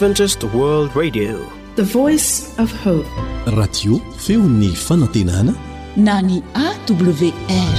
Adventist World Radio, the voice of hope. Radio feony fanantenana na ny AWR.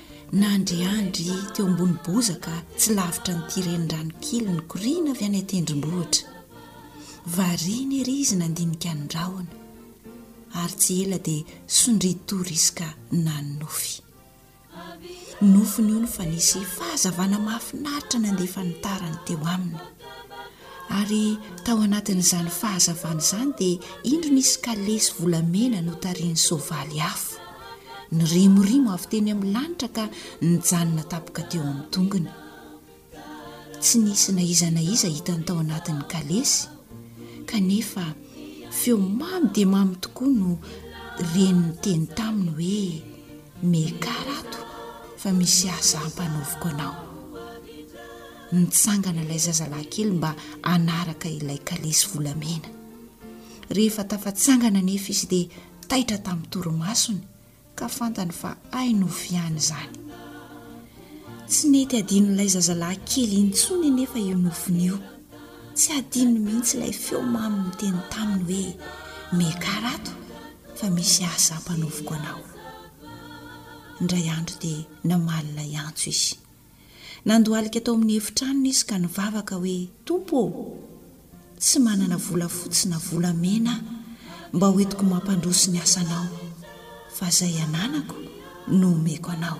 Nandry andry teo ambony bozaka tsy lavitra an'ity renirano kely nikoriana avy any an-tendrombohitra. Variana ery izy nandinika ny rahona, ary tsy ela dia sondrian'i Touriska nanonofy. Nofy ny ony fa nisy fahazavana mahafinaritra nandefa ny tarany teo aminy. Ary tao anatin'izany fahazavana izany dia indro nisy kalesy volamena notarihin'ny soavaly afo. Nirimorimo avy teny amin'ny lanitra ka nijanona tapaka teo amin'ny tongony. Tsy nisy na iza na iza hitany tao anatin'ny kalesy kanefa feo mamy dia mamy tokoa no reniny teny taminy hoe Mekara ato fa misy asa hampanaoviko anao. Nitsangana ilay zazalahikely mba hanaraka ilay kalesy volamena. Rehefa tafatsangana anefa izy dia taitra tamin'ny torimasony ka fantany fa hay nofiany izany. Tsy nety hadinon'ilay zazalahikely intsony anefa io nofiny io. Tsy hadinony mihitsy ilay feo mamy miteny taminy hoe mekara ato fa misy asa hampanoviko anao. Indray andro dia namaly ilay antso izy. Nandohalika tao amin'ny efitranony izy ka nivavaka hoe, Tompo ô! Tsy manana volafotsy na volamena aho mba hoentiko mampandroso ny asanao, fa izay ananako no omeko anao.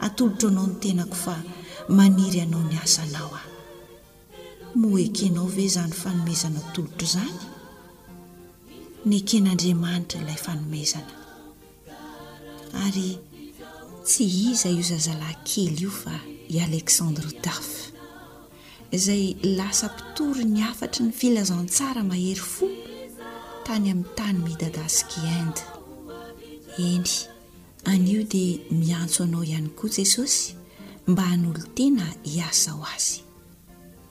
Atolotro anao ny tenako fa maniry hanao ny asanao aho. Moa ekenao ve izany fanomezana atolotro izany? Neken'Andriamanitra ilay fanomezana. Ary tsy iza io zazalahy kely io fa i Alexandre Duff, izay lasa mpitory ny hafatry ny filazantsara mahery fo tany amin'ny tany midadasika i Inde. Eny, anio dia miantso anao ihany koa Jesosy mba hanolo-tena hiasa ho Azy.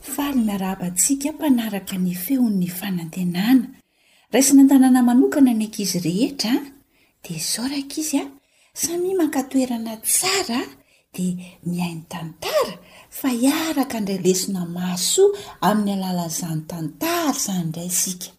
Faly miarahaba antsika mpanaraka ny Feon'ny Fanantenana. Raisina an-tanàna manokana ny ankizy rehetra dia izao raha ankizy a, samia maka toerana tsara dia mihaino tantara fa hiaraka handray lesona mahasoa amin'ny alalan'izany tantara izany indray isika.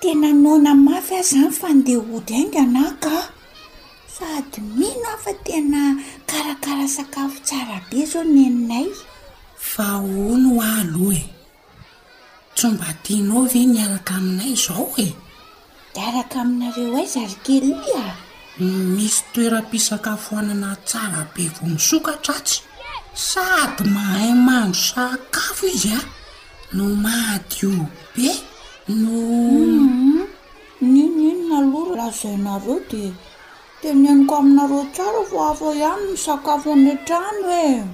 Tena noana mafy aho zany fa ndeha hody haingana aho ka! Sady mino aho fa tena karakara sakafo tsara be zao neninay. Fa hono hoa aloha e! Tsy mba tianao ve ny hiaraka aminay izao e? Hiaraka aminareo aiza ry Kelly a? Misy toeram-pisakafoanana tsara be vao misokatra atsy. Sady mahay mahandro sakafo izy a! No madio be no. Humm ninoninona aloha raha lazainareo dia teneniko aminareo tsara fa hafa ihany ny sakafo any an-trano e!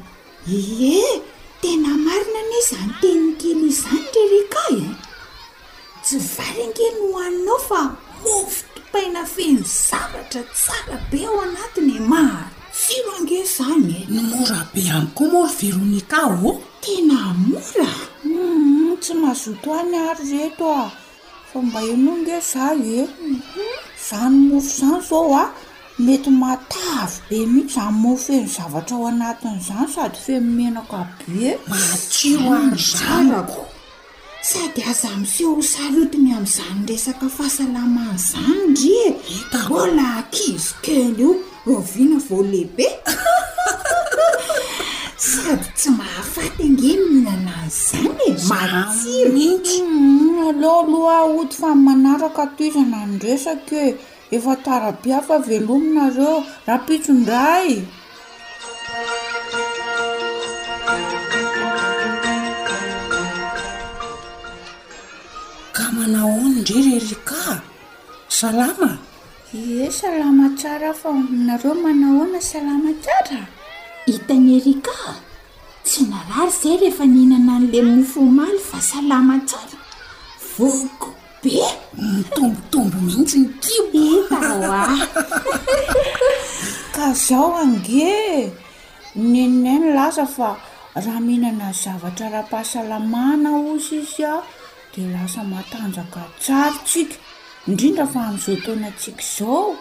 Ie, tena marina anie izany teniny kely izany ry Rika e! Tsy vary ange no hohaninao fa mofo dipaina feno zavatra tsara be ao anatiny e! Matsiro ange izany e! Mora be ihany koa moa ry Veronika ô! Tena mora? Humm tsy mazoto any ary ireto a! Fa mba henoy nge za e! Zany mofo zany zao a! Mety matavy be mihitsy zany mofo feno zavatra ao anatiny zany sady feno menaka be! Matsiro ary zanako! Sady aza miseho saloty ny amin'izany resaka fahasalamana izany ry e! Mbola ankizy kely io rahoviana vao lehibe? Sady tsy mahafaty ange ny mihinana an'izany e! Matsiro! Aleo aloha aho hody fa manaraka tohizana ny resaka e! Efa tara be afa velomy nareo rapitso ndray. Ka manahoana ndry ry Rika a! Salama? Ie salama tsara fa nareo manahoana salama tsara? Hitan'i Erika a! Tsy narary izay rehefa nihinana an'ilay mofo omaly fa salama tsara. Voky. be mitombotombo mihitsy ny kibo hita oa ka zao ange neninay milaza fa raha mihinana zavatra ara-pahasalamana osa izy a dia lasa matanjaka tsara tsika indrindra fa amin'izao taonatsika izao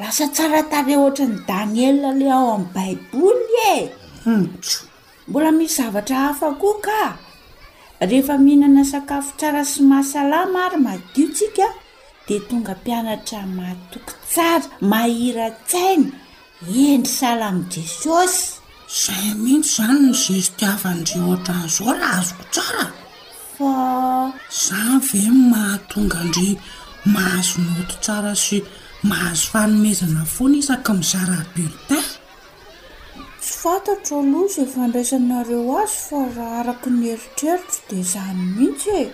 lasa tsara tarehy ohatran'i Daniela le ao amin'ny baiboly e! Mbola misy zavatra hafa koa ka! Rehefa mihinana sakafo tsara sy mahasalama ary madio tsika dia tonga mpianatra mahatoky tsara, mahira-tsaina, hendry sahala amin'i Jesosy. Izay mihitsy izany ny zesty hafa ndry ohatran'izao raha azoko tsara fa. Izany ve no mahatonga ndry mahazo note tsara sy mahazo fanomezana foana isaky mizara bulletin? Tsy fantatro aloha izay fandraisanareo azy fa raha araka ny eritreritro dia izany mihitsy e!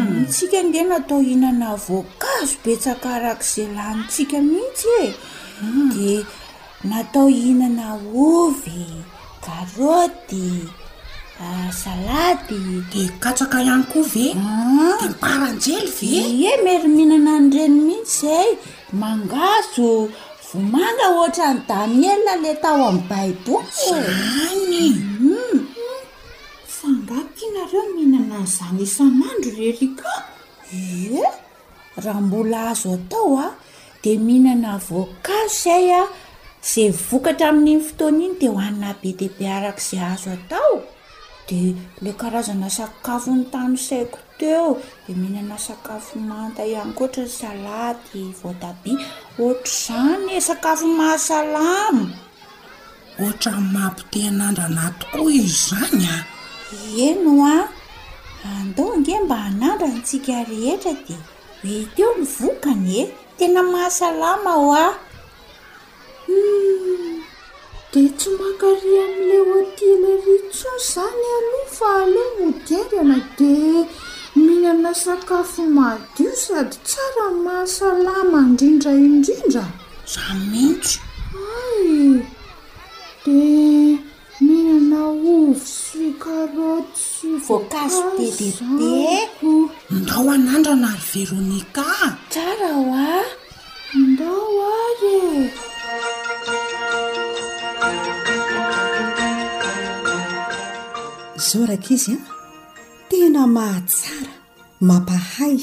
Amintsika ange natao hihinana voankazo betsaka araka izay lanintsika mihitsy e! Dia natao hihinana ovy, karaoty, salady. Dia katsaka ihany koa ve? Dia baranjely ve? Ie, miery mihinana an'ireny mihitsy izahay, mangahazo, Vomanga hoatran'i Daniela le tao amin'ny baiboly e! Zany! Hum! Fa nga tianareo mihinana an'izany isan'andro ry Erica? Ie! Raha mbola azo atao a, dia mihinana voankazo izay a, izay vokatra amin'iny fotoana iny dia hohanina be dia be araka izay azo atao. Dia ilay karazana sakafo notanisaiko teo dia mihinana sakafo manta ihany koa ohatry ny salady, voatabia, ohatr'izany e, sakafo mahasalama. Ohatran'ny mampite hanandrana tokoa izany an! Eny hoa, andao ange mba hanandrana isika rehetra dia mety eo ny vokany e! Tena mahasalama hoa. Humm. Dia tsy mankary amin'ilay hotelerie intsony izany aloha fa aleo modingana dia mihinana sakafo madio sady tsara mahasalama indrindra indrindra. Izany mihitsy. Hay e. Dia. Mihinana ovy sy carotte sy voankazo be dia be aho. Ndao hanandrana ry Veronica a! Tsara ho'a! Ndao ary e! Izao rankizy a! Tena mahatsara, mampahay,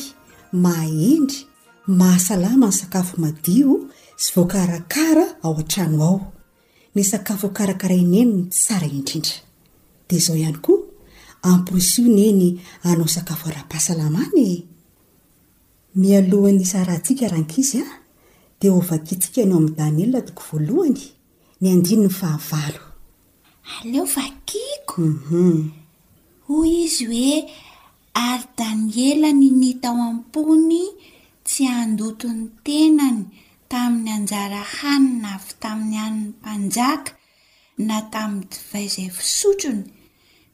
mahahendry, mahasalama ny sakafo madio sy voakarakara ao an-trano ao. Ny sakafo karakarain'i Neny no tsara indrindra. Dia izao ihany koa, amporisiho Neny hanao sakafo ara-pahasalamana e! Mialohan'ny hisarahantsika rankizy a, dia hovakiantsika ny ao amin'ny Daniela toko voalohany, ny andininy fahavalo. Aleo vakiko. Hoy izy hoe, Ary Daniela ninia tao am-pony tsy handoto ny tenany tamin'ny anjara hanina avy tamin'ny hanin'ny mpanjaka na tamin'ny divay izay fisotrony,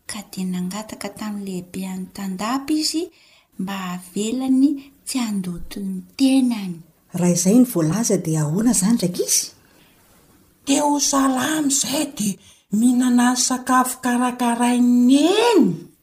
ka dia nangataka tamin'ny lehiben'ny tandapa izy mba havelany tsy handoto ny tenany. Raha izay no voalaza dia ahoana izany ndraiky izy? Dia ho salama izay dia mihinana ny sakafo karakarain'i Neny.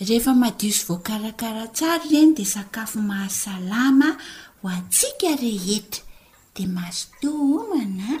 Rehefa madio sy voakarakara tsara ireny dia sakafo mahasalama ho antsika rehetra. Dia mazotoa homana an!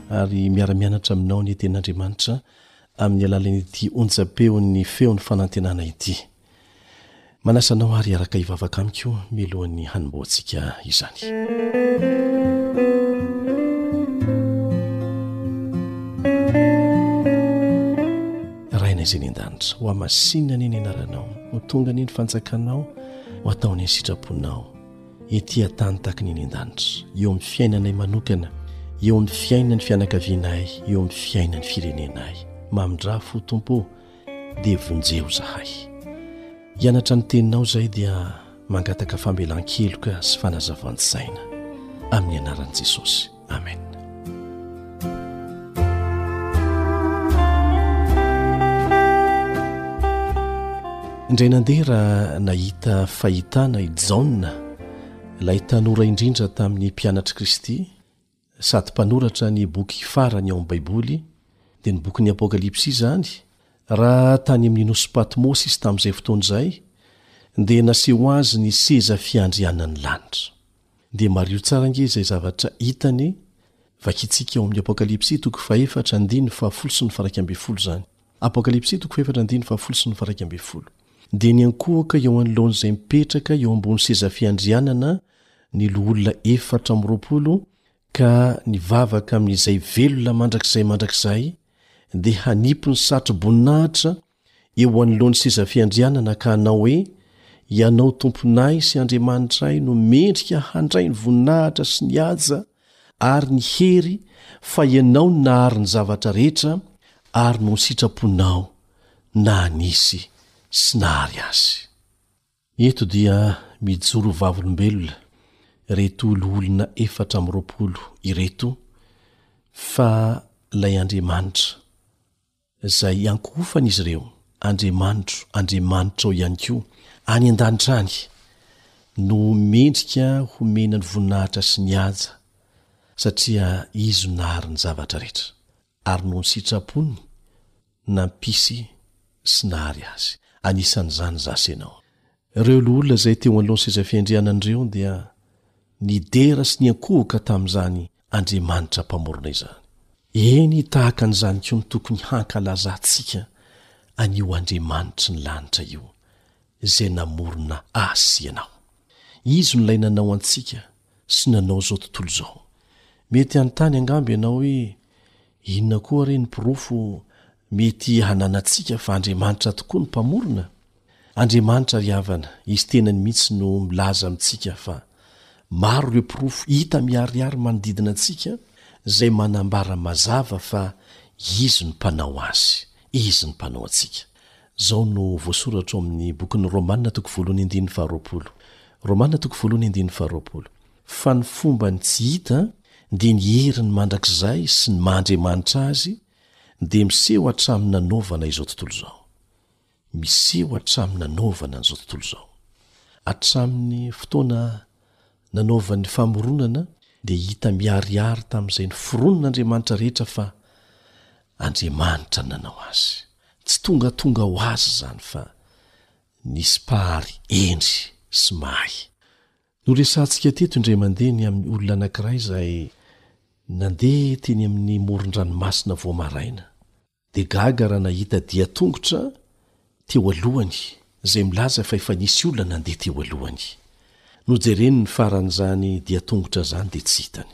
ary miara-mianatra aminao ny Tenin'Andriamanitra amin'ny alalan'ity onjam-peon'ny Feon'ny Fanantenana ity. Manasa anao àry hiaraka hivavaka amiko mialohan'ny hanombohantsika izany. izay ny an-danitra ho amasinina anie ny anaranao ho tonga anie ny fanjakanao ho ataony ny sitraponao ety an-tany taky ny any an-danitra, eo amin'ny fiainanay manokana, eo amin'ny fiainan'ny fianakavianay, eo amin'ny fiainan'ny firenenay. Mamindrà fo Tompo ô, dia vonjeo izahay. Hianatra ny Teninao izahay dia mangataka famelan-keloka sy fanazavan-tsaina, amin'ny anaran'i Jesosy. Amen. indray nandeha raha nahita fahitana i jaona ilay tanora indrindra tamin'ny mpianatr'i kristy sady mpanoratra ny boky farany ao amin'ny baiboly dia ny bokin'ny apokalypsy izany raha tany amin'ny nosy patmosy izy tamin'izay fotoana izay dia naseho azy ny seza fiandrianan'ny lanitra Dia mariho tsara ange izay zavatra hitany Vakintsika ao amin'ny Apokalypsy toko fahefatra andininy fahafolo sy ny faraika ambin'ny folo izany. Apokalypsy toko fahefatra andininy fahafolo sy ny faraika ambin'ny folo. Dia niankohoka eo anoloan'izay mipetraka eo ambony seza fiandrianana ny loholona efatra amby roapolo ka nivavaka amin'izay velona mandrakizay mandrakizay, dia hanipy ny satro-boninahitra eo anoloan'ny seza fiandrianana ka hanao hoe, Ianao Tomponay sy Andriamanitray no mendrika handray ny voninahitra sy ny haja ary ny hery fa Ianao no nahary ny zavatra rehetra ary noho ny sitraponao nanisy sy nahary azy. Eto dia mijoro ho vavolombelona ireto loholona efatra amby roapolo ireto fa ilay Andriamanitra, Izay iankohofany izy ireo, Andriamanitro, Andriamanitrao ihany koa, any an-danitra any, no mendrika homena ny voninahitra sy ny haja, satria Izy no nahary ny zavatra rehetra, ary noho ny sitrapony nampisy sy nahary azy. Anisan'izany izaho sy ianao. Ireo loholona izay teo anoloan'ny sezafiandrianany ireo dia nidera sy niankohoka tamin'izany Andriamanitra Mpamorona izany. Eny, tahaka an'izany koa no tokony hankalazantsika an'io Andriamanitry ny lanitra io, izay namorona ahy sy ianao. Izy no ilay nanao antsika sy nanao izao tontolo izao. Mety hanontany angamba ianao hoe, Inona koa re ny porofo mety hananantsika fa Andriamanitra tokoa no Mpamorona? Andriamanitra ry havana, Izy tenany mihitsy no milaza amintsika fa maro ireo porofo hita miharihary manodidina antsika izay manambara mazava fa Izy no Mpanao azy, Izy no Mpanao antsika. Izao no voasoratra ao amin'ny bokin'ny Romana toko voalohany andininy faharoapolo. Romana toko voalohany andininy faharoapolo. fa ny fombany tsy hita dia ny heriny mandrakizay sy ny maha Andriamanitra Azy dia miseho hatramin'ny nanaovana izao tontolo izao. Miseho hatramin'ny nanaovana an'izao tontolo izao. Hatramin'ny fotoana nanaovan'ny famoronana dia hita miharihary tamin'izay noforonina Andriamanitra rehetra fa Andriamanitra no nanao azy. Tsy tongatonga ho azy izany fa nisy Mpahary hendry sy mahay. Noresahantsika teto indray mandeha ny amin'ny olona anankiray izay nandeha teny amin'ny moron-dranomasina vao maraina, dia gaga raha nahita dian-tongotra teo alohany izay milaza fa efa nisy olona nandeha teo alohany. Nojereny ny faran'izany dian-tongotra izany dia tsy hitany.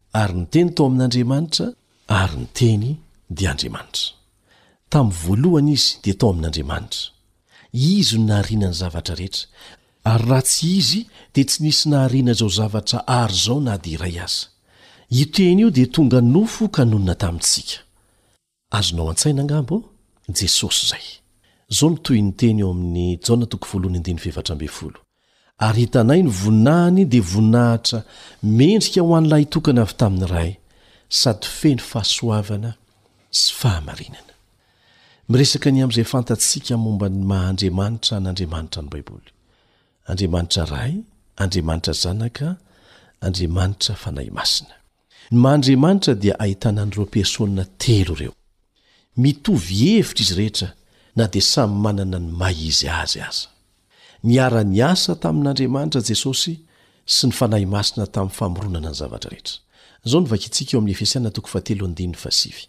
Ary ny Teny tao amin'Andriamanitra, ary ny Teny dia Andriamanitra. Tamin'ny voalohany Izy dia tao amin'Andriamanitra. Izy no nahariana ny zavatra rehetra, ary raha tsy Izy dia tsy nisy nahariana izao zavatra àry izao na dia iray aza. Io Teny io dia tonga nofo ka nonina tamintsika. Azonao an-tsaina angamba ô? Jesosy izay. Izao no tohin'ny teny ao amin'ny Jaona toko voalohany andininy fahefatra ambin'ny folo, Ary hitanay ny voninahiny dia voninahitra mendrika ho an'ny lahitokana avy tamin'ny Ray, sady feno fahasoavana sy fahamarinana. Miresaka ny amin'izay fantatsika momba ny maha Andriamanitra an'Andriamanitra ny Baiboly. Andriamanitra Ray, Andriamanitra Zanaka, Andriamanitra Fanahy Masina. Ny maha Andriamanitra dia ahitana an'ireo persôna telo ireo. Mitovy hevitra izy rehetra na dia samy manana ny maha izy azy aza. Niara-niasa tamin'Andriamanitra Jesosy sy ny Fanahy Masina tamin'ny famoronana ny zavatra rehetra. Izao no vakintsika ao amin'ny Efesiana toko fahatelo andininy fahasivy.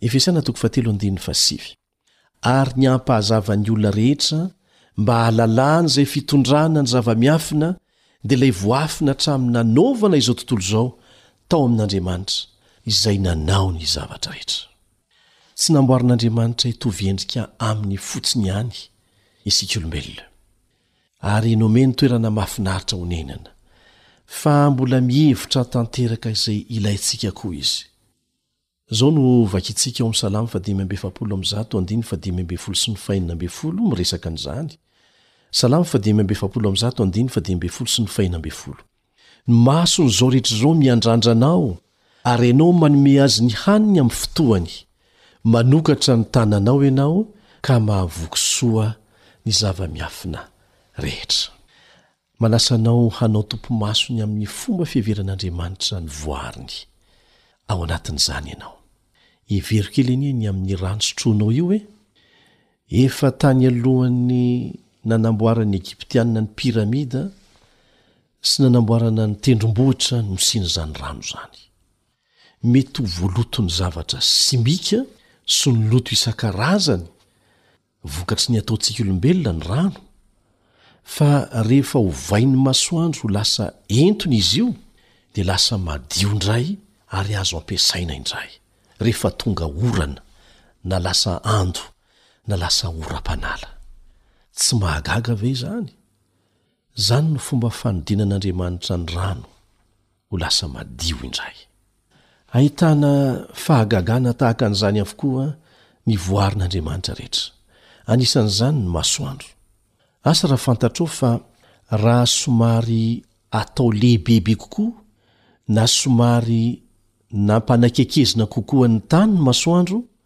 Efesiana toko fahatelo andininy fahasivy. ary ny hampahazava ny olona rehetra mba hahalalany izay fitondrana ny zava-miafina dia ilay voafina hatramin'ny nanaovana izao tontolo izao tao amin'Andriamanitra izay nanao ny zavatra rehetra. Tsy namboarin'Andriamanitra hitovy endrika aminy fotsiny ihany isika olombelona ary nomeny toerana mahafinaritra honenana fa mbola mihevitra tanteraka izay ilaintsika koa izy. Izao no vakintsika ao amin'ny Salamo fahadimy amby efapolo amin'ny zato andininy fahadimy ambin'ny folo sy ny fahenina ambin'ny folo miresaka an'izany, Salamo fahadimy amby efapolo amin'ny zato andininy fahadimy ambin'ny folo sy ny fahenina ambin'ny folo. Ny mason'izao rehetra izao miandrandrana ao, ary Ianao manome azy ny haniny amin'ny fotoany. Manokatra ny tananao Ianao ka mahavoky soa ny zava-miafina rehetra. Manasa anao hanao topimasony amin'ny fomba fiheveran'Andriamanitra ny voariny ao anatin'izany ianao. Hevero kely anie ny amin'ny rano sotroinao io e! Efa tany alohan'ny nanamboaran'ny Egyptianina ny Pyramida sy nanamboarana ny tendrombohitra no nisian'izany rano izany. Mety ho voaloton'ny zavatra simika sy ny loto isan-karazany Vokatry ny ataontsika olombelona ny rano, fa rehefa ovain'ny masoandro ho lasa entona izy io, dia lasa madio indray ary azo ampiasaina indray, rehefa tonga orana, na lasa ando, na lasa oram-panala. Tsy mahagaga ve izany? Izany no fomba fanodinan'Andriamanitra ny rano ho lasa madio indray. Ahitana fahagagana tahaka an'izany avokoa ny voarin'Andriamanitra rehetra, anisan'izany ny masoandro. Asa raha fantatrao fa raha somary atao lehibebe kokoa na somary nampanaikekezina kokoa ny tany ny masoandro,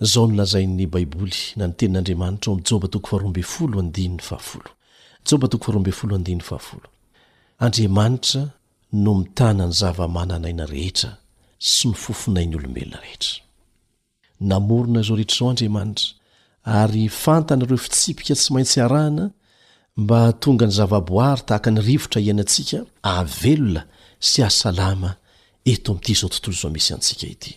Izao no lazain'ny Baiboly na ny Tenin'Andriamanitra ao amin'ny Joba toko faharoa ambin'ny folo andininy fahafolo. Joba toko faharoa ambin'ny folo andininy fahafolo, Andriamanitra no mitana ny zava-manan'aina rehetra sy ny fofon'ain'ny olombelona rehetra. Namorona izao rehetra izao Andriamanitra, ary fantany ireo fitsipika tsy maintsy arahana mba hahatonga ny zavaboary tahaka ny rivotra iainantsika hahavelona sy hahasalama eto amin'ity izao tontolo izao misy antsika ity.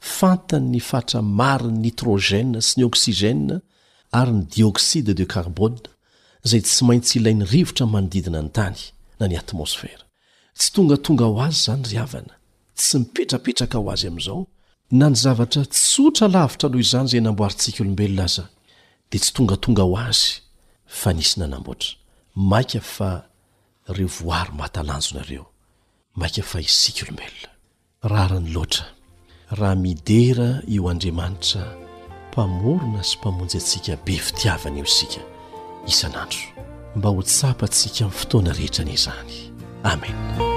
Fantany ny fatra marin'ny nitrogène sy ny oxygène ary ny dioxyde de carbone izay tsy maintsy ilain'ny rivotra manodidina ny tany na ny atmosfera. Tsy tongatonga ho azy izany ry havana, tsy mipetrapetraka ho azy amin'izao, na ny zavatra tsotra lavitra noho izany izay namboarintsika olombelona aza dia tsy tongatonga ho azy fa nisy nanamboatra. Maika fa ireo voary mahatalanjona ireo. Maika fa isika olombelona rariny loatra raha midera io Andriamanitra Mpamorona sy Mpamonjy antsika be fitiavana io isika isan'andro mba ho tsapantsika amin'ny fotoana rehetra anie izany. Amena.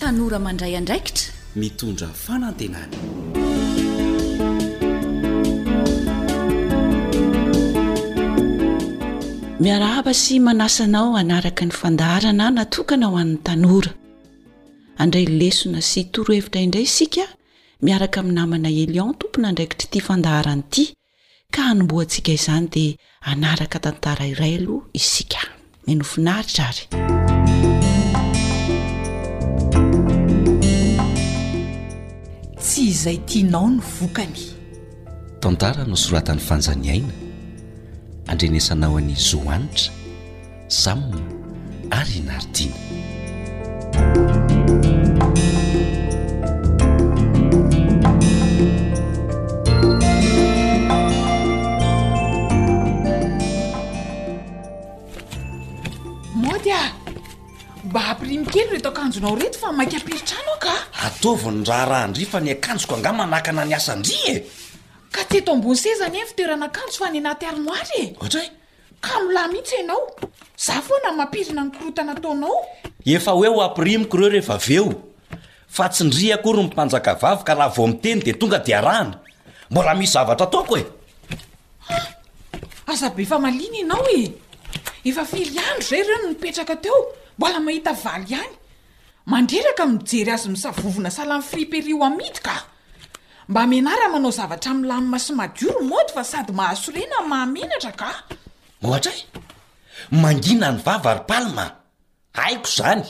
Tanora mandray andraikitra, mitondra fanantenana. Miarahaba sy manasa anao hanaraka ny fandaharana natokana ho an'ny tanora. Handray lesona sy torohevitra indray isika miaraka amin'ny namana Elion tompon'andraikitr'ity fandaharana ity ka hanombohantsika izany dia hanaraka tantara iray aloha isika. Mino finaritra ary. Tsy izay tianao no vokany. Tantara nosoratan'i Fanja Niaina, andrenesanao an'i Zo Hanitra. Sam ary i Nardina. Mody a! Mba ampirimo kely ireto akanjonao ireto fa maika hampiry trano aho ka! Ataovy ny raharahan-dry fa ny akanjoko angaha manakana ny asan-dry e! Ka tsy eto ambony seza anie ny fitoeran'akanjo fa any anaty armoara e! Ohatra hoe? Kamo lahy mihitsy ianao. Za foana no mampirina ny korotana ataonao. Efa hoe ho ampirimiko ireo rehefa avy eo. Fa tsy ndry akory ny mpanjakavavy ka raha vao miteny dia tonga dia arahana. Mbola misy zavatra ataoko e! Ah! Aza be famaliana ianao e! Efa firy andro izay ireo no nipetraka teo, mbola mahita valy ihany. Mandreraka no mijery azy misavovona sahala ny friperie ho amidy ka! Mba mianara manao zavatra milamina sy madio ry Maud fa sady mahasorena no mahamenatra ka! Ohatra e! Mangina ny vava ry Palm a! Haiko izany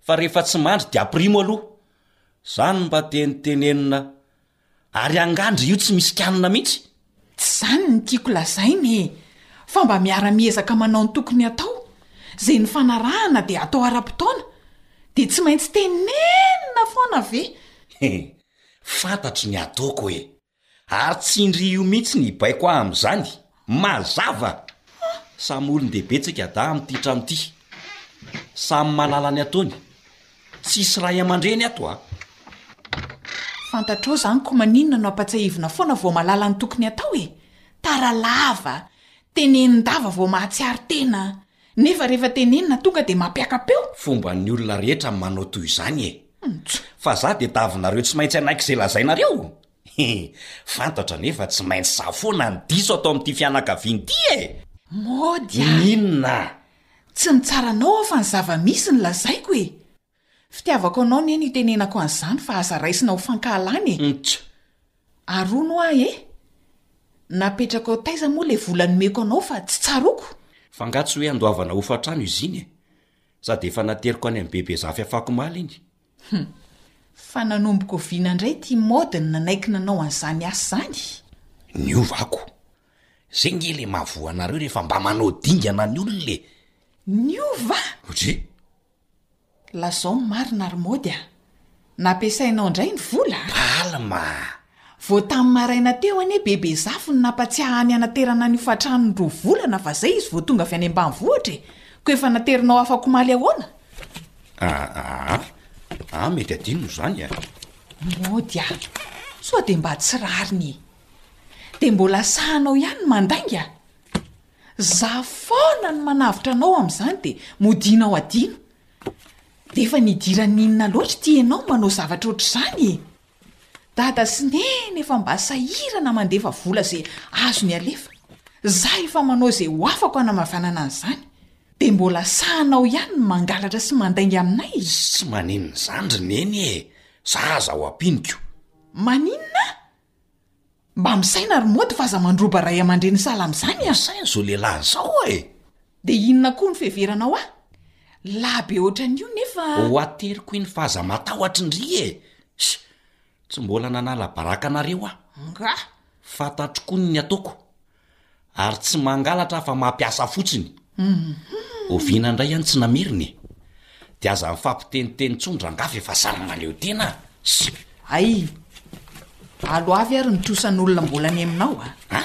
fa rehefa tsy mandry dia aprimo aloha! Izany mba teny tenenina ary angandry io tsy misy kianina mihitsy? Tsy izany no tiako lazaina e! Fa mba miara-miezaka manao ny tokony atao, izay nifanarahana dia atao ara-potoana, dia tsy maintsy tenenina foana ve? He! Fantatro ny ataoko e! Ary tsindrio mihitsy ny baiko ahy amin'izany! Mazava! Ha! Samy olon-dehibe tsika dahy amin'ity trano ity. Samy mahalala ny ataony. Tsisy ray aman-dreny ato a! Fantatrao zany ko maninona no ampatsahivina foana vao mahalala ny tokony atao e! Tara lava, tenenin-dava vao mahatsiaro tena, nefa rehefa tenenina tonga dia mampiaka peo! Fomban'ny olona rehetra ny manao toy izany e! Fa za dia davinareo tsy maintsy hanaiky izay lazainareo! He! Fantatra nefa tsy maintsy za foana ny diso ato amin'ity fianakaviana ity e! Mody a! Inona? Tsy ny tsaranao aho fa ny zava-misy no lazaiko e! Fitiavako anao anie no itenenako an'izany fa aza raisina ho fankahalana e! Ntch! Arono hoa e! Napetrakao taiza moa ilay vola nomeko anao fa tsy tsaroako? F'angaha tsy hoe handoavana hofantrano izy iny e! Sady efa nateriko any amin'i Bebe Zafy afakomaly iny. Hum! Fa nanomboko oviana indray ity mode ny nanaiky nanao an'izany asa izany? Niova ako! Zay nge le mahavoa anareo rehefa mba manao dingana ny olona e! Niova? Otree! Lazao ny marina ary Mody a! Nampiasainao indray ny vola a! Palma! Vao tamin'ny maraina teo anie Bebe Zafy no nampatsiahy ny hanaterana ny hofan-tranony roa volana fa zay izy vao tonga avy any ambanivohitra e! Koa efa naterinao afak'omaly ahoana? Aa! Aa mety adinony izany a! Mody a! Sao dia mba tsy rariny e! dia mbola sahanao ihany ny mandainga? Za foana no manavotra anao amin'izany dia modianao adino. Dia efa nidiran'ny inona loatra ity ianao manao zavatra ohatr'izany e! Dada sy Neny efa mba sahirana mandefa vola izay azony alefa, za efa manao izay ho afako hanamavanana an'izany, dia mbola sahanao ihany ny mangalatra sy mandainga aminay? Tsy maninona izany ry Neny e! Za aza ho ampianiko. Maninona? Mba misaina ry mody fa aza mandroba ray aman-dreny sahala amin'izany a! Saina izao lehilahy izao e! Dia inona koa no fiheveranao ahy? Lahy be ohatran'io nefa. Ho ateriko iny fa aza matahotry ny ry e! Sh! Tsy mbola nanala baraka anareo aho. Angaha? Fantatro koa ny ataoko. Ary tsy mangalatra aho fa mampiasa fotsiny. Oviana indray any tsy namerina e? Dia aza mifampiteniteny intsony rangahy fa efa zara mahaleo tena a! Hay! Alo avy ary ny trosan'olona mbola any aminao a! An?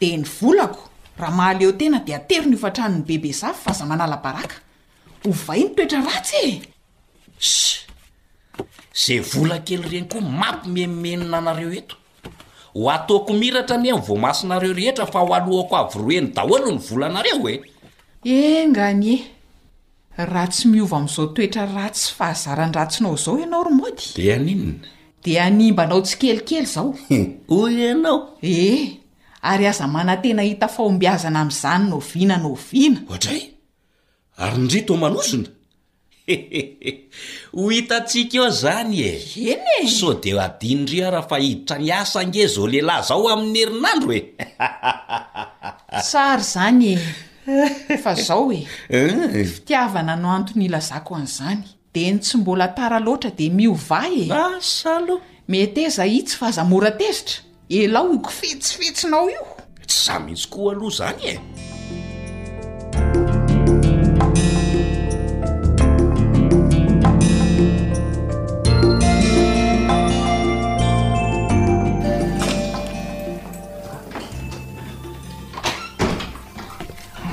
Dia ny volako, raha mahaleo tena dia ateriny hofan-tranon'i Bebe Zafy fa aza manala baraka. Ovay ny toetra ratsy e! Sy! Izay vola kely ireny koa mampimemenona anareo eto. Ho ataoko miratra anie ny voamasonareo rehetra fa ho aloako avy roa heny daholo ny volanareo e! Enga anie! Raha tsy miova amin'izao toetra ratsy sy fahazaran-dratsinao izao ianao ry Mody, Dia haninona? dia hanimba anao tsikelikely izao. Hoy ianao? Ee, ary aza manantena hahita fahombiazana amin'izany noviana noviana. Ohatray? Ary ny ry Toamanozona? He he he! Ho hitantsika eo izany e! Eny e! Sao dia hadinondry aho raha fa hiditra miasa ange izao lehilahy izao amin'ny herinandro e! Tsara izany e! Fa izao e! Fitiavana no antony ilazako an'izany. Dia ny tsy mbola tara loatra dia miovà e! Asa aloha! Meteza hitsy fa aza mora tezitra! Elao io kifetsifetsinao io! Tsy za mihitsy koa aloha izany e!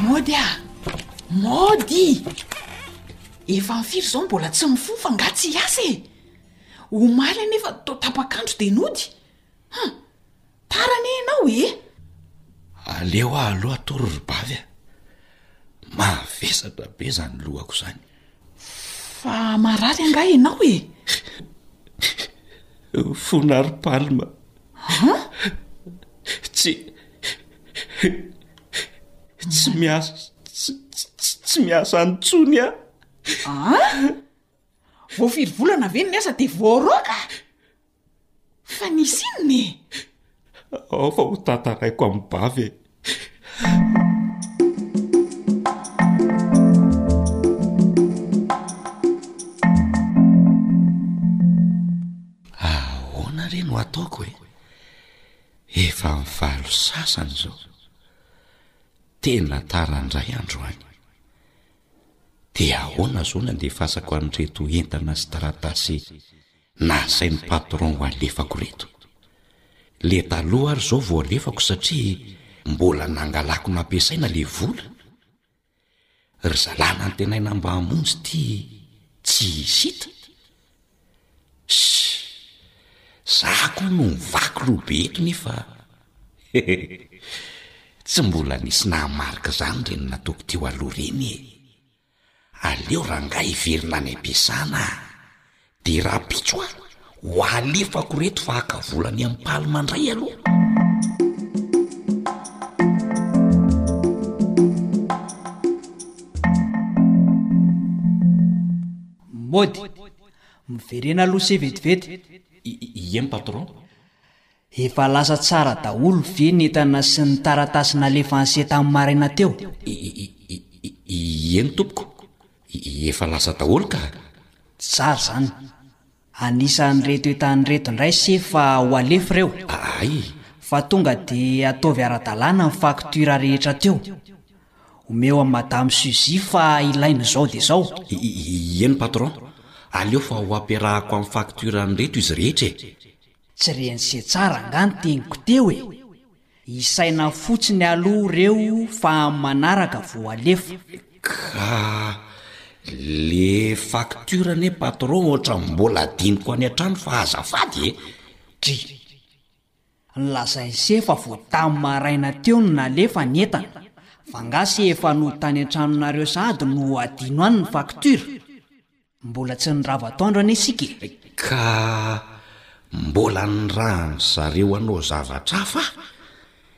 Mody a! Mody! Efa am firy zao no mbola tsy mifoha fa nga tsy hiasa e! Omaly anefa toa tapak'andro dia nody! Hum! Tara anie ianao ee! Aleo aho aloha atory ry bavy a! Mavesatra be zany lohako zany! Fa marary angaha ianao e! Fona ry Palma! An? Tsy. Tsy miasa. Tsy miasa any intsony aho. An? Vao firy volana ve no niasa dia voaroaka? Fa nisy inona e? Ao fa ho tantaraiko amin'ny bavy e. Ahoana re no ataoko e? Efa ny valo sasany izao. Tena tara indray androany. Dia ahoana izao no andefasako an'ireto entana sy taratasy. Na asain'ny patron ho alefako reto. Le taloha ary zao vao alefako satria mbola nangalako nampiasaina le vola? Ry zalahy nantenaina mba hamonjy ty tsy hisy hita? Ssy! Za ko no mivaky loha be eto nefa hehehe! Tsy mbola nisy nahamarika zany reny nataoko teo aloha reny e! Aleo rangah hiverina any am-piasana a! Dia rahampitso a! ho alefako ireto fa haka vola any amin'ny paly mandray aloha. Mody! miverena aloha se vetivety. Iem patron. Efa lasa tsara daholo ve ny entana sy ny taratasy nalefa anse tamin'ny maraina teo? Ieny tompoko, efa lasa daholo ka. Tsara izany. Anisan'ireto entana ireto indray se fa ho alefa ireo? Ay. Fa tonga dia ataovy ara-dalàna ny faktiora rehetra teo. Omeo an'i Madame Suzy fa ilaina izao dia izao. Ieny patron, aleo fa ho ampiarahako amin'ny faktiora an'ireto izy rehetra e. Tsy ren'se tsara nga ny teniko teo e! Isaina fotsiny aloha reo fa am manaraka vo alefa. Ka le facture anie patron ohatran'ny mbola adinoko any an-trano fa azafady e! Dry. Nolazain'se fa vo tam maraina teo no nalefa ny entana, fa nga se efa no tany an-tranonareo sahady no adino any ny facture? Mbola tsy nirava atoandro anie isika e! Ka mbola nirahan-dry zareo hanao zavatra hafa aho?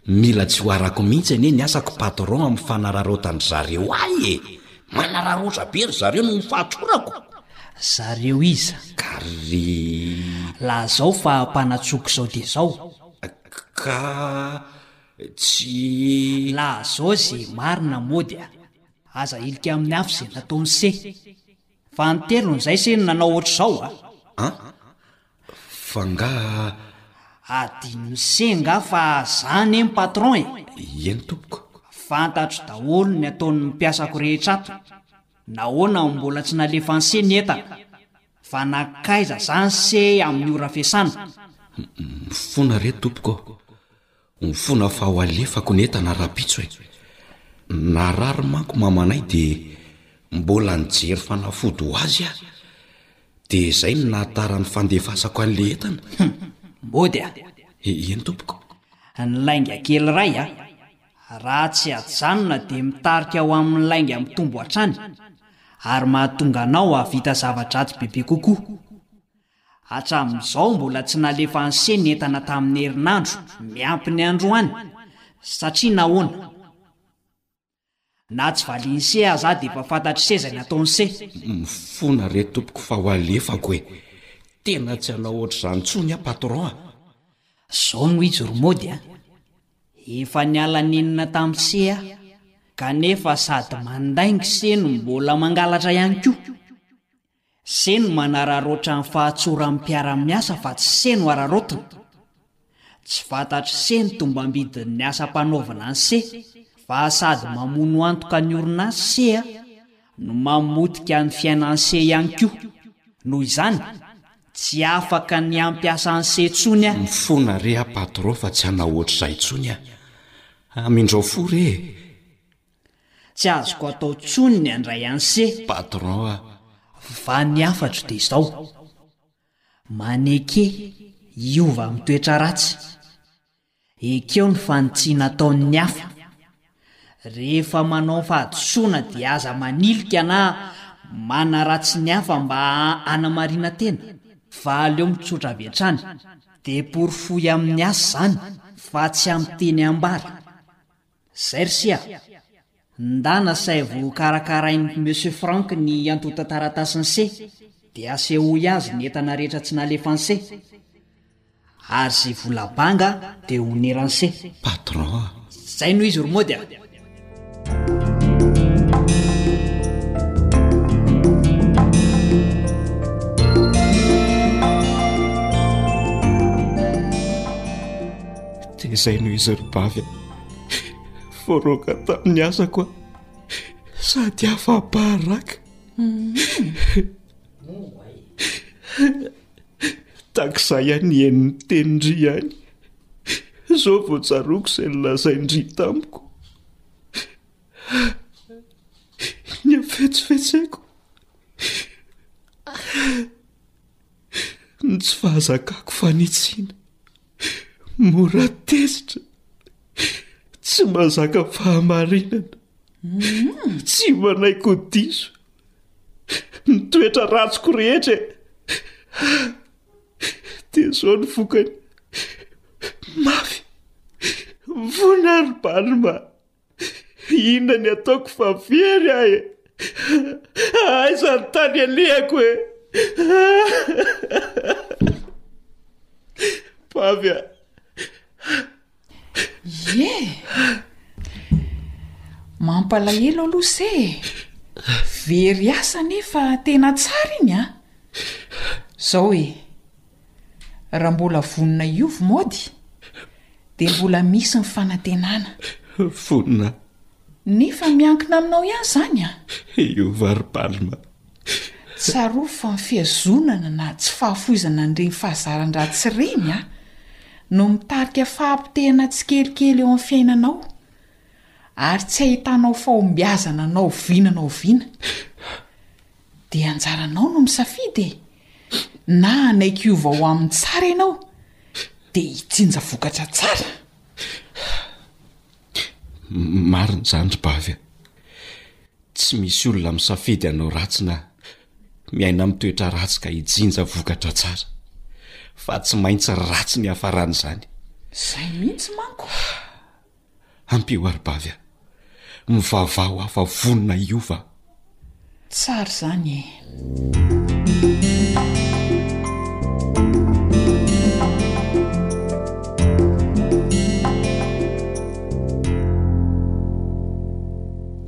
Mila tsy ho arako mihitsy anie ny asako patron amin'ny fanararaotan-dry zareo ahy e! Manararaotra be ry zareo noho ny fahatsorako! Zareo iza? Ka ry. Lazao fa mpanatsoko izao dia izao. Ka tsy. Lazao izay marina mody a! Aza hilika amin'ny hafa izay nataon'i se. Fa ny telony izay se no nanao ohatr'izao a! A! Fa ngaha. Adinon'i se ngaha fa za anie ny patron e! Ieny tompoko. Fantatro daholo ny ataon'ny mpiasako rehetra ato. Nahoana no mbola tsy nalefan'i se ny entana? Fa nankaiza izany se amin'ny ora fiasana? Mifona re tompoko. Ny fona fa ho alefako ny entana rapitso e! Narary manko mamanay de mbola nijery fanafody ho azy ah! De zay no nahatara ny fandefasako anle entana! Hum! Mody ah! Eny tompoko! Ny lainga kely iray ah! Raha tsy ajanona de mitarika ho amin'ny lainga mitombo hatrany ary mahatonga anao hahavita zava-dratsy bebe kokoa! Hatramin'izao mbola tsy nalefa anse ny entana tamin'ny herinandro miampy ny androany, satria nahoana? Na tsy valian'ise aza aho dia efa fantatr'ise izay nataon'ise. Mifona re tompoko fa ho alefako e! Tena tsy hanao ohatr'izany intsony aho patron a! Izao no izy ry Mody a! Efa niala nenina tamin'ise aho, kanefa sady mandainga ise no mbola mangalatra ihany koa! Ze no manararaotra ny fahatsoran'ny mpiara-miasa fa tsy se no araraotina. Tsy fantatry se ny tombambidin'ny asa ampanaovina ny se fa sady mamono antoka ny orinasa se a no mamotika ny fiainan'ny se ihany koa. Noho izany, tsy afaka ny hampiasa ny se tsony a. Mifona re a patro fa tsy hanao ohatr'izay tsony a. Amindrao fo re e. Tsy azoko atao tsony ny andray anse. Patron a! Va ny hafatro de zao. Maneke hiova am toetra ratsy. Ekeo ny fanitsiana ataon ny hafa. Rehefa manao fahadisoana de aza manilika na manaratsy ny hafa mba hanamarina tena. Fa aleo mitsotra avy hatrany. De porofoy amin ny asa zany fa tsy am teny ambara. Zay ry sia! Ndana saivo karakarain'i Monsieur Franck ny antontan-taratasin'se dia asehoy azy ny entana rehetra tsy nalefan'se, ary ze vola banga dia oneran'se. Patron a! Zay no izy ry Mody a! Dia izay no izy ry bavy a! Voaroaka tamin'ny asako aho sady afa-baraka. Takizay aho nihaino ny tenin-dry ihany. Izao vao tsaroako izay nolazain-dry tamiko. Ny hafetsifetseko. ny tsy fahazakako fanitsiana, mora tezitra, tsy mazaka fahamarinana, hmm. tsy manaiko diso, ny toetra ratsiko rehetra dia izao ny vokany mafy vonarobalo ma Inona ny ataoko fa very aho e! Aiza ny tany alehako e! Pavy a! Ie! Mampalahelo aloha se e! Very asa nefa tena tsara iny an! Zao e! Raha mbola vonona hiova mody, dia mbola misy ny fanantenana. Vonona. Nefa miankina aminao ihany izany an! Hiova ry Palma. Tsarovy fa ny fihazonana na tsy fahafoizana an'ireny fahazaran-dratsy ireny an, no mitarika fahapotehana tsikelikely eo amin'ny fiainanao, ary tsy ahitanao fahombiazana na oviana na oviana. Dia anjaranao no misafidy e! Na hanaiky hiova ho amin'ny tsara ianao, dia hitsinja vokatra tsara. Marina izany ry Bavy a! Tsy misy olona misafidy hanao ratsy na miaina amin'ny toetra ratsy ka hijinja vokatra tsara, fa tsy maintsy ratsy ny hiafaran'izany. Izay mihitsy manko. Ampio ary bavy a! Mivavaha ho aho fa vonona hiova aho. Tsara izany e!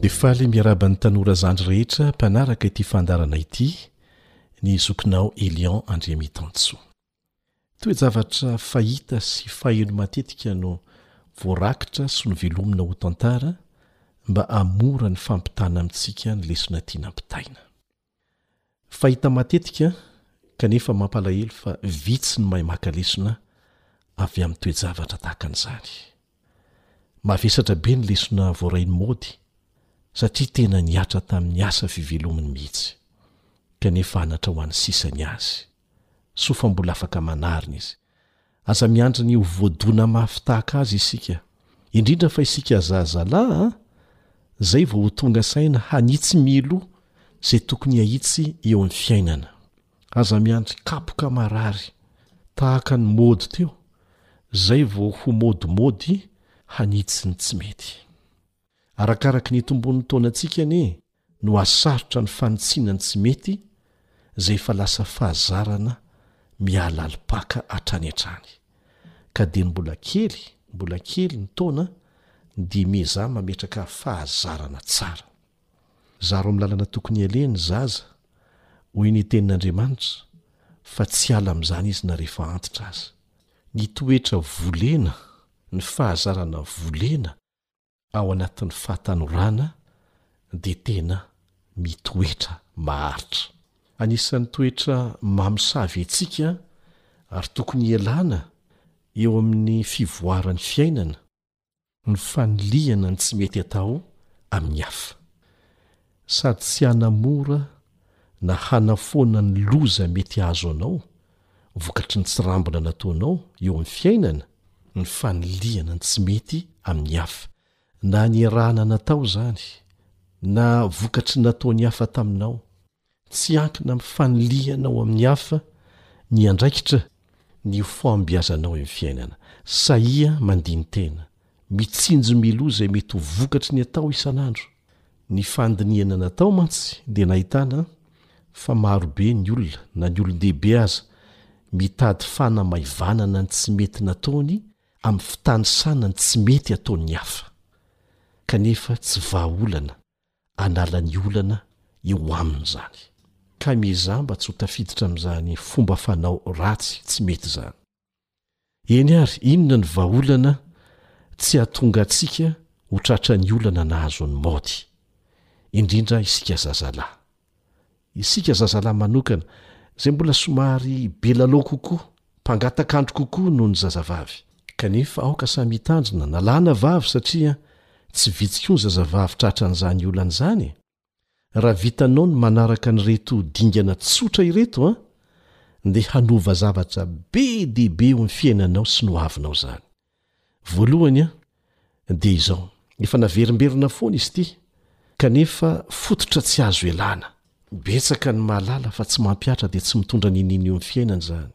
Dia faly miarahaba ny tanora zandry rehetra mpanaraka ity fandaharana ity, ny zokinao Elion Andriamitansoa. Toe-javatra fahita sy faheno matetika no voarakitra sy novelomina ho tantara mba hahamora ny fampitana amintsika ny lesona tiana ampitaina. Fahita matetika kanefa mampalahelo fa vitsy ny mahay maka lesona avy amin'ny toe-javatra tahaka an'izany. Mavesatra be ny lesona voarain'ny mody satria tena nihatra tamin'ny asa fivelominy mihitsy, kanefa anatra ho an'ny sisa ny azy. soa fa mbola afaka manarina izy. Aza miandry ny ho voadona mafy tahaka azy isika, indrindra fa isika zazalahy a! izay vao ho tonga saina hanitsy mialoha izay tokony hahitsy eo amin'ny fiainana. Aza miandry kapoka marary tahaka ny mody teo izay vao ho modimody hanitsy ny tsy mety. Arakaraky ny itombon'ny taonantsika anie no hasarotra ny fanitsiana ny tsy mety izay efa lasa fahazarana mihalalim-paka hatrany hatrany. Ka dia ny mbola kely, mbola kely ny taona dia miezaha mametraka fahazarana tsara. Zaro amin'ny lalana tokony ialeny ny zaza, hoy ny Tenin'Andriamanitra, fa tsy hiala amin'izany izy na rehefa antitra aza. Ny toetra volena, ny fahazarana volena ao anatin'ny fahatanorana dia tena mitoetra maharitra. Anisan'ny toetra mamosavy antsika ary tokony hialana eo amin'ny fivoaran'ny fiainana ny fanilihana ny tsy mety atao amin'ny hafa. Sady tsy hanamora na hanafoana ny loza mety hahazo anao vokatry ny tsirambina nataonao eo amin'ny fiainana ny fanilihana ny tsy mety amin'ny hafa, na niarahana natao izany na vokatry ny nataon'ny hafa taminao. Tsy hiankina amin'ny fanilihana ao amin'ny hafa ny andraikitra ny ho fahombiazanao eo fiainana. Sahia mandini-tena, mitsinjo mialoha izay mety ho vokatry ny atao isan'andro. Ny fandinihana natao mantsy dia nahitana fa marobe ny olona na ny olon-dehibe aza mitady fanamaivanana ny tsy mety nataony amin'ny fitanisana ny tsy mety ataon'ny hafa. Kanefa tsy vahaolana hanala ny olana eo aminy izany. Ka miezaha mba tsy ho tafiditra amin'izany fomba fanao ratsy tsy mety izany. Eny ary, inona ny vahaolana tsy hahatonga antsika ho tratran'ny olana nahazo an'i Maud, indrindra isika zazalahy? Isika zazalahy manokana, izay mbola somary be lalao kokoa, mpangatak'andro kokoa noho ny zazavavy. Kanefa aoka samy hitandrina na lahy na vavy satria tsy vitsy koa ny zazavavy tratran'izany olana izany e! Raha vitanao ny manaraka an'ireto dingana tsotra ireto an! dia hanova zavatra be dia be eo amin'ny fiainanao sy ny hoavinao izany. Voalohany an, dia izao, efa naverimberina foana izy ity, kanefa fototra tsy azo ialana. Betsaka ny mahalala fa tsy mampihatra dia tsy mitondra n'inon'inona eo amin'ny fiainana izany.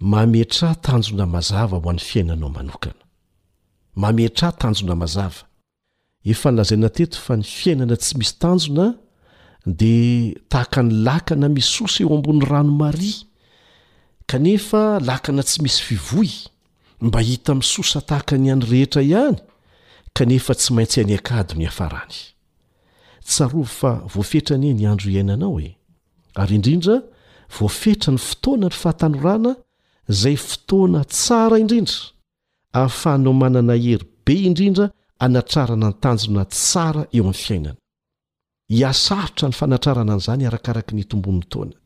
Mametraha tanjona mazava ho an'ny fiainanao manokana. Mametraha tanjona mazava. Efa nolazaina teto fa ny fiainana tsy misy tanjona dia tahaka ny lakana misosa eo ambony rano maria, kanefa lakana tsy misy fivoy, mba hita misosa tahaka ny an'ny rehetra ihany, kanefa tsy maintsy any an-kady no hiafarany. Tsarovy fa voafetra anie ny andro iainanao e! Ary indrindra, voafetra ny fotoanan'ny fahatanorana, izay fotoana tsara indrindra! ahafahanao manana hery be indrindra hanatrarana ny tanjona tsara eo amin'ny fiainana. Hihasarotra ny fanatrarana an'izany arakaraky ny hitombon'ny taona.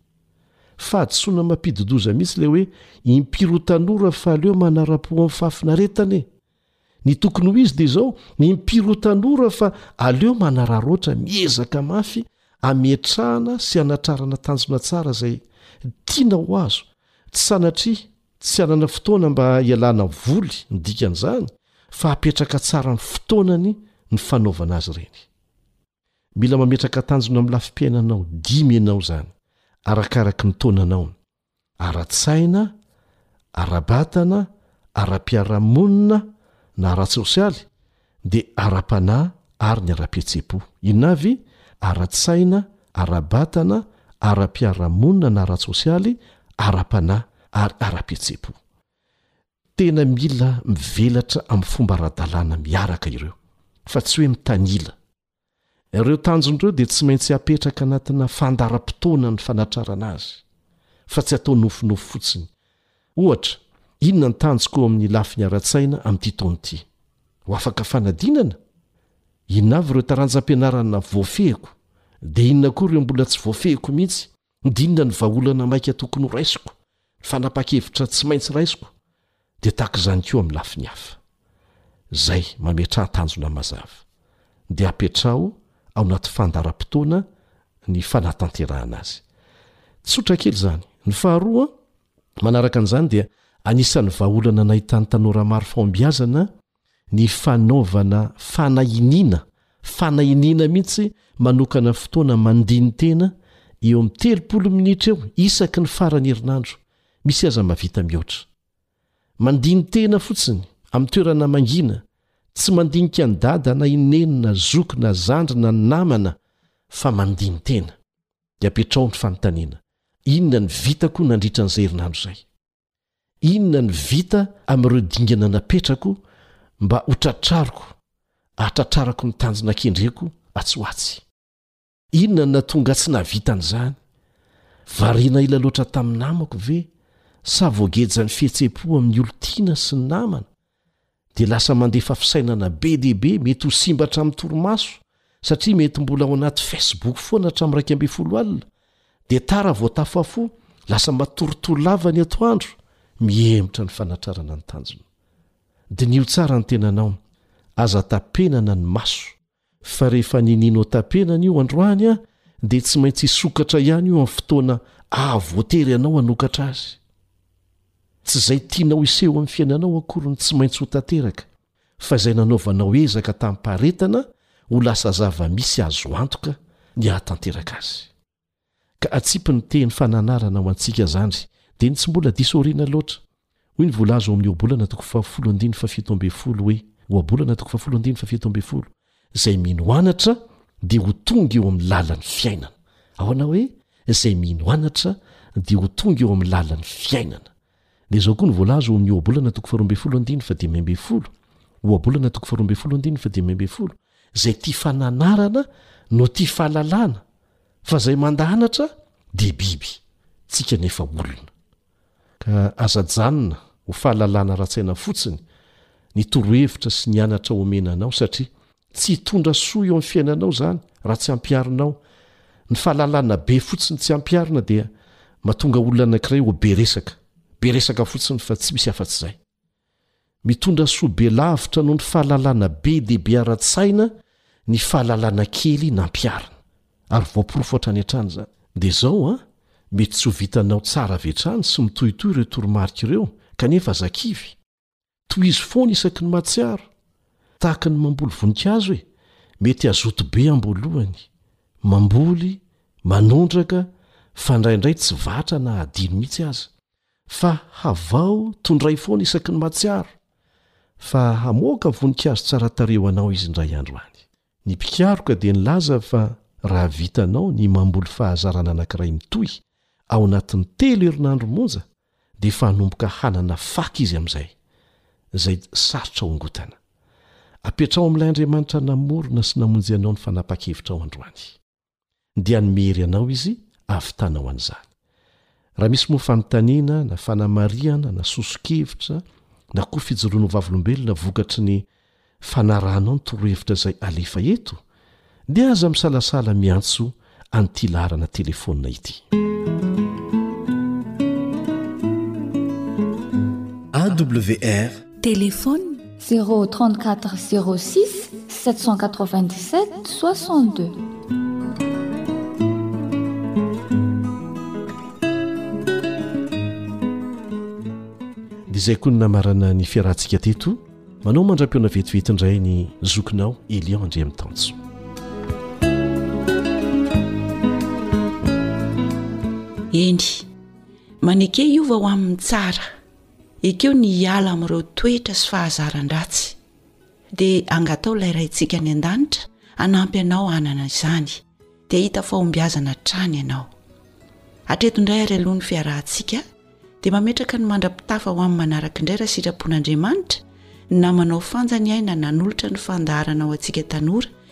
Fahadisoana mampidi-doza mihitsy ilay hoe impiro tanora fa aleo manara-po amin'ny fahafinaretana e! Ny tokony ho izy dia izao, impiro tanora fa aleo manararaotra, miezaka mafy hametrahana sy hanatrarana tanjona tsara izay tiana ho azo, tsy sanatria Tsy hanana fotoana mba hialana voly ny dikan'izany fa hapetraka tsara ny fotoanany ny fanaovana azy ireny. Mila mametraka tanjona amin'ny lafim-piainanao dimy ianao izany, arakaraky ny taonanao, ara-tsaina, ara-batana, ara-piarahamonina na ara-tsosialy, dia ara-panahy ary ny ara-pihetseham-po. Inona avy? Ara-tsaina, ara-batana, ara-piarahamonina na ara-tsosialy, ara-panahy ary ara-pihetseham-po. Tena mila mivelatra amin'ny fomba ara-dalàna miaraka ireo, fa tsy hoe mitanila. Ireo tanjona ireo dia tsy maintsy apetraka anatina fandaharam-potoana ny fanatrarana azy, fa tsy atao nofinofy fotsiny. Ohatra, inona ny tanjoko eo amin'ny lafiny ara-tsaina amin'ity taona ity? Ho afaka fanadinana? Inona avy ireo taranjam-pianarana voafehiko, dia inona koa ireo mbola tsy voafehiko mihitsy? Ndinona ny vahaolana maika tokony ho raisiko, ny fanapahan-kevitra tsy maintsy raisiko dia tahaka izany koa amin'ny lafiny hafa. Izay, mametraha tanjona mazava. Dia apetraho ao anaty fandaharam-potoana ny fanatanterahana azy. Tsotra kely izany. Ny faharoa, manaraka an'izany dia anisan'ny vahaolana nahitan'ny tanora maro fahombiazana ny fanaovana fanahiniana, fanahiniana mihitsy, manokana fotoana mandini-tena eo amin'ny telopolo minitra eo isaky ny faran'ny herinandro, misy aza mahavita mihoatra. Mandini-tena fotsiny, amin'ny toerana mangina, tsy mandinika an'i dada na i neny na zoky na zandry na namana fa mandini-tena. Dia apetraho ny fanontaniana, inona no vitako nandritra an'izay herinandro izay? Inona no vita amin'ireo dingana napetrako mba hotratrariko hahatratrarako ny tanjona kendreko atsy ho atsy? Inona no nahatonga tsy nahavita an'izany? Variana ela loatra tamin'ny namako ve sa voagejan'ny fihetsem-po amin'ny olon-tiana sy ny namana dia lasa mandefa fisainana be dia be mety ho simba hatramin'ny torimaso satria mety mbola ao anaty facebook foana hatramin'ny raika ambin'ny folo alina dia tara vao tafafo lasa matoritory lava ny atoandro mihemotra ny fanatrarana ny tanjona diniho tsara ny tenanao aza tapenana ny maso Fa rehefa ny Nino Tapena anio androany a dia tsy maintsy hisokatra ihany io amin'ny fotoana aha voatery ianao hanokatra azy. Tsy izay tianao hiseho amin'ny fiainanao akory no tsy maintsy ho tanteraka fa izay nanaovanao ezaka tamim-paharetana ho lasa zava-misy azo antoka ny hahatanteraka azy. ka atsipy ny teny fananarana ho antsika zandry dia ny tsy mbola diso aoriana loatra hoy ny volaza ao amin'ny ohabolana toko fahafolo andininy fahafito ambin'ny folo hoe ohabolana toko fahafolo andininy fahafito ambin'ny folo izay mino anatra dia ho tonga eo amin'ny lalan'ny fiainana ahoana hoe izay mino anatra dia ho tonga eo amin'ny lalan'ny fiainana Dia izao koa no voalaza ao amin'ny Ohabolana toko faharoa ambin'ny folo andininy fahadimy ambin'ny folo, Ohabolana toko faharoa ambin'ny folo andininy fahadimy ambin'ny folo, Izay tia fananarana no tia fahalalana, fa izay mandahanatra dia biby, tsy kanefa olona. Ka aza ajanona ho fahalalana ara-tsaina fotsiny ny torohevitra sy ny anatra omena anao, satria Tsy hitondra soa eo amin'ny fiainanao izany raha tsy ampiharinao. Ny fahalalana be fotsiny tsy ampiharina dia mahatonga olona anankiray ho be resaka. Be resaka fotsiny fa tsy misy afa-tsy izay. Mitondra soa be lavitra noho ny fahalalana be dia be ara-tsaina ny fahalalana kely nampiharina. Ary voaporofo hatrany hatrany izany. Dia izao an, mety tsy ho vitanao tsara avy hatrany sy mitohitohy ireo toromarika ireo, kanefa aza kivy. tohizo foana isaky ny mahatsiaro tahaka ny mamboly voninkazo e mety hazoto be amboalohany mamboly manondraka fandraindray tsy vatra na adino mihitsy aza fa havao tondray foana isaky ny mahatsiaro fa hamoaka voninkazo tsara tareo anao izy indray andro any Ny mpikaroka dia nilaza fa raha vitanao ny mamboly fahazarana anankiray mitohy ao anatin'ny telo herinandro monja dia efa hanomboka hanana faka izy amin'izay, izay sarotra hongotana. Apetraho amin'ilay Andriamanitra namorona sy namonjy anao ny fanapahan-kevitrao androany. dia ny miery anao izy ahavitana ho an'izany raha misy moa fanontaniana na fanamarihana na soso-kevitra na koa fijoroana vavolombelona vokatry ny fanarahanao ny torohevitra izay alefa eto dia aza misalasala miantso an'ity laharana telefona ity awr Téléphone, 034 06 797 62. izay koa ny namarana ny fiarahantsika teto manao mandra-piona vetivety indray ny zokinao elion andri amin'ny tanjo eny maneke io vao amin'ny tsara Ekeo ny hiala amin'ireo toetra sy fahazaran-dratsy, dia angataho ilay Raintsika any An-danitra hanampy anao hanana izany, dia hahita fahombiazana hatrany ianao. Hatreto indray ary aloha ny fiarahantsika, dia mametraka ny mandra-pitafa ho amin'ny manaraka indray raha sitrapon'Andriamanitra, ny namanao Fanja ny aina nanolotra ny fandaharana ho antsika tanora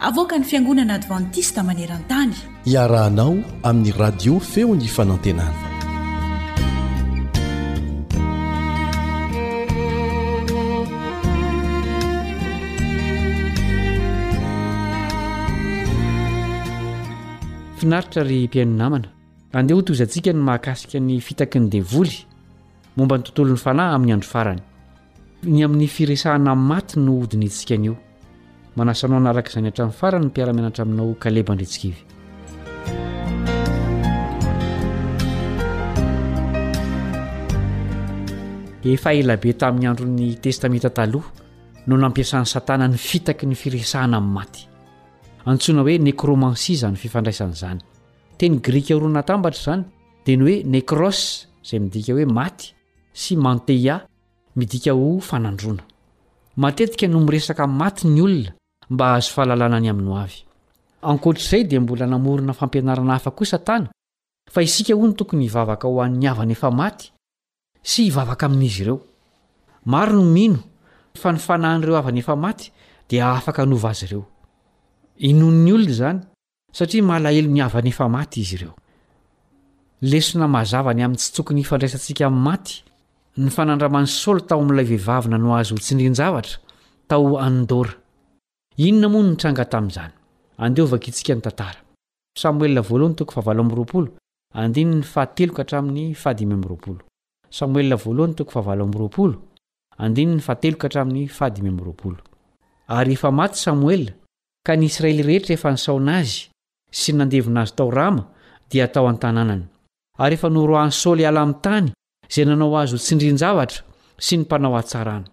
Avoakan'ny Fiangonana Advantista maneran-tany. Iarahanao amin'ny Radio Feon'ny Fanantenana. Finaritra ry mpihaino namana. Andeha ho tohizantsika ny mahakasika ny fitaky ny devoly. momba ny tontolon'ny fanahy amin'ny andro farany. Ny amin'ny firesahana amin'ny maty no hodinihintsika anio. Manasa anao hanaraka izany hatramin'ny farany ny mpiara-mianatra aminao Kaleba Andritsikivy. Efa ela be tamin'ny andron'ny Testamenta Taloha no nampiasan'i Satana ny fitaky ny firesahana amin'ny maty. Antsoina hoe nekromansia izany fifandraisana izany. Teny grika roa natambatra izany Teny hoe nekros, izay midika hoe maty, sy manteia, midika ho fanandroana. Matetika no miresaka maty ny olona mba hahazo fahalalana ny amin'ny hoavy. Ankoatra izay dia mbola namorona fampianarana hafa koa Satana fa isika hono tokony hivavaka ho an'ny havana efa maty sy hivavaka amin'izy ireo. Maro no mino fa ny fanahin'ireo havana efa maty dia afaka hanova azy ireo. Inoan'ny olona izany. Satria malahelo ny havany efa maty izy ireo. Lesona mazava ny amin'ny tsy tokony hifandraisantsika amin'ny maty ny fanandraman'i Saoly tao amin'ilay vehivavy nanao azy ho tsindrin-javatra tao Andora. Inona moa no nitranga tamin'izany? Andeha hovaky tsika ny tantara. Samoela Voalohany toko fahavalo amby roapolo, andininy fahatelo ka hatramin'ny fahadimy amby roapolo. Samoela Voalohany toko fahavalo amby roapolo, andininy fahatelo ka hatramin'ny fahadimy amby roapolo. Ary efa maty Samoela, Ka ny Israely rehetra efa nisaona azy sy nandevona azy tao Rama dia tao an-tanànany. Ary efa noroahan'i Saoly hiala amin'ny tany izay nanao azy ho tsindrian-javatra sy ny mpanao hatsarana.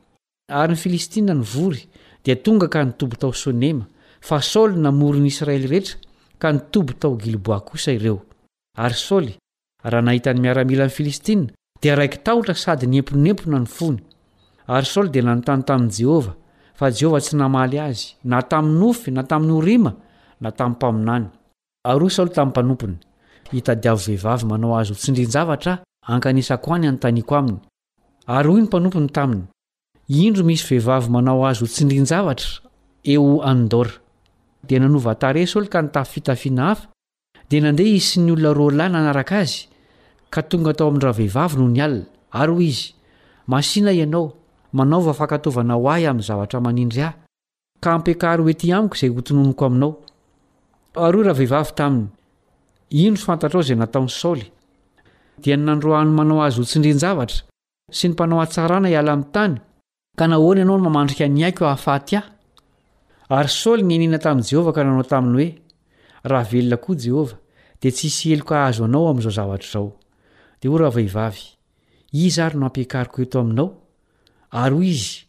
Ary ny Filistina nivory dia tonga ka nitoby tao Sonema, fa Saoly namory ny Israely rehetra ka nitoby tao Gilboa kosa ireo. Ary Saoly Raha nahita ny miaramilan'ny Filistina, dia raiki-tahotra sady niemponempona ny fony. Ary Saoly dia nanontany tamin'i Jehovah, fa Jehovah tsy namaly azy, na tamin'ny nofy, na tamin'ny Orima, na tamin'ny mpaminany. Ary hoy Saoly tamin'ny mpanompony, Itadiavo vehivavy manao azy ho tsindrin-javatra aho, hankanesako any hanontaniako aminy. Ary hoy ny mpanompony taminy, Indro misy vehivavy manao azy ho tsindrin-javatra eo En-dora. Dia nanova tarehy Saoly ka nitafy fitafiana hafa, Dia nandeha izy sy ny olona roa lahy nanaraka azy, ka tonga tao amin-dravehivavy nony alina. Ary hoy izy, Masìna ianao, manaova fankatoavana ho ahy amin'ny zavatra manindry ahy, ka ampiakaro ho etỳ amiko izay hotononiko aminao. Ary hoy ravehivavy taminy, Ino sy fantatrao izay nataon'i Saoly? Dia ny nandroahan'ny manao azy ho tsindrin-javatra, sy ny mpanao hatsarana hiala amin'ny tany, Ka nahoana ianao no mamandrika ny aiko hahafaty ahy? Ary Saoly nianiana tamin'i Jehovah ka nanao taminy hoe, Raha velona koa Jehovah, dia tsy hisy heloka hahazo anao amin'izao zavatra izao. Dia hoy rahavehivavy, Iza ary no hampiakariko eto aminao? Ary hoy izy,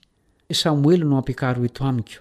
Samoela no hampiakaro eto amiko.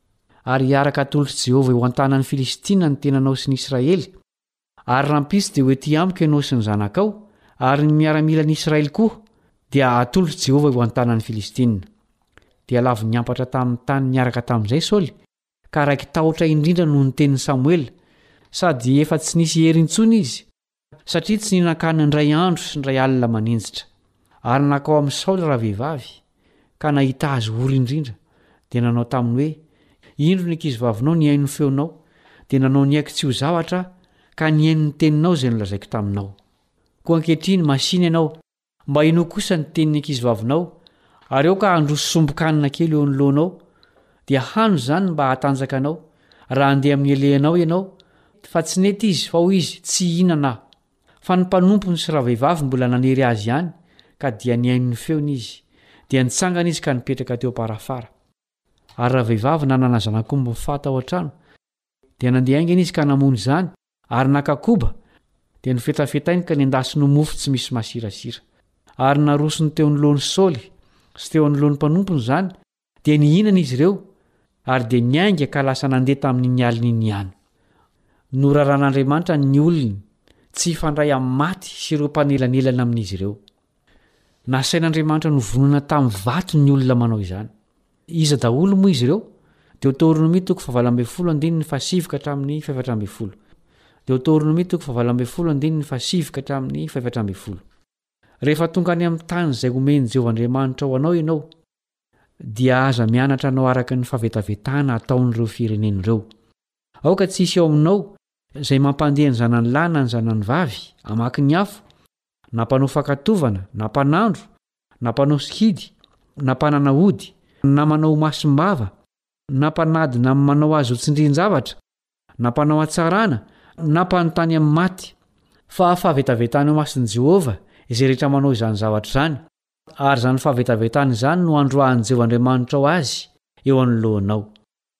Ary hiaraka hatolotr'i Jehovah eo an-tanan'ny Filistina ny tenanao sy ny Israely, ary rahampitso dia ho etỳ amiko ianao sy ny zanakao, ary ny miaramilan'i Israely koa dia hatolotr'i Jehovah eo an-tanan'ny Filistina. Dia lavo niampatra tamin'ny tany niaraka tamin'izay Saoly, ka raiki-tahotra indrindra noho ny tenin'i Samoela, sady efa tsy nisy hery intsony izy. Satria tsy nihinan-kanina indray andro sy indray alina maninjitra, ary nankao amin'i Saoly ravehivavy, ka nahita azy ory indrindra, dia nanao taminy hoe, Indro ny ankizivavinao nihaino ny feonao, dia nanao ny aiko tsy ho zavatra aho, ka nihaino ny teninao izay nolazaiko taminao. Koa ankehitriny, masìna ianao. Mba henoy kosa ny tenin'ny ankizivavinao, ary aoka handroso sombin-kanina kely eo anoloanao, dia hano izany mba hahatanjaka anao, raha handeha amin'ny halehanao ianao, fa tsy nety izy, fa hoy izy, Tsy hihinana aho. Fa ny mpanompony sy ravehivavy mbola nanery azy ihany, ka dia nihaino ny feony izy. Dia nitsangana izy ka nipetraka teo am-parafara. Ary ravehivavy nanana zanak'omby mifaha tao an-trano, dia nandeha haingana izy ka namono izany, Ary naka koba, dia nofetafetainy ka nendasiny ho mofo tsy misy masirasira. Ary narosony teo anoloan'i Saoly sy teo anoloan'ny mpanompony izany, dia nihinana izy ireo, ary dia niainga ka lasa nandeha tamin'iny alina iny ihany. Noraran'Andriamanitra ny olony tsy hifandray amin'ny maty sy ireo mpanelanelana amin'izy ireo. Nasain'Andriamanitra novonona tamin'ny vato ny olona manao izany. Iza daholo moa izy ireo? Deoteoronomia toko fahavalo ambin'ny folo andininy fahasivy ka hatramin'ny fahefatra ambin'ny folo. Deoteoronomia toko fahavalo ambin'ny folo andininy fahasivy ka hatramin'ny fahefatra ambin'ny folo. Rehefa tonga any amin'ny tany izay homen'i Jehovah Andriamanitra ho anao ianao, dia aza mianatra hanao araka ny fahavetavetana ataon'ireo firenena ireo. Aoka tsy hisy ao aminao izay mampandeha ny zanany lahy na ny zanany vavy hamaky ny afo, na mpanao fakan-tovana, na mpanandro, na mpanao sikidy, na mpanana ody, na manao ho masim-bava, na mpanadina amin'ny manao azy ho tsindrin-javatra, na mpanao hatsarana, na mpanontany amin'ny maty. Fa fahavetavetana eo imason'i Jehovah izay rehetra manao izany zavatra izany, ary izany fahavetavetana izany no androahan'i Jehovah Andriamanitrao azy eo anoloanao.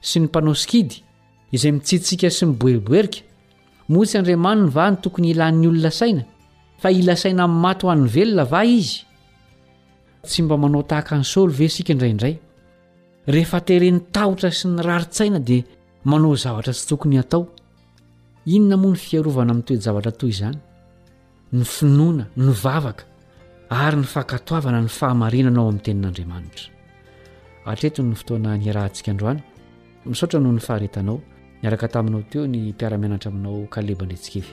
sy ny mpanao sikidy izay mitsitsika sy miboeriboerika, moa tsy Andriamaniny va no tokony hilan'ny olona saina, fa hila saina amin'ny maty ho an'ny velona va Izy? Tsy mba manao tahaka an'i Saoly ve isika indraindray? Rehefa teren'ny tahotra sy ny rarin-tsaina dia manao zavatra tsy tokony hatao. Inona moa ny fiarovana amin'ny toe-javatra toy izany? ny finoana, ny vavaka ary ny fankatoavana ny fahamarinana ao amin'ny tenin'Andriamanitra. Hatreto ny fotoana niarahantsika androany. Misaotra noho ny faharetanao. Niaraka taminao teo ny mpiara-mianatra aminao Kaleba Andretsikevy.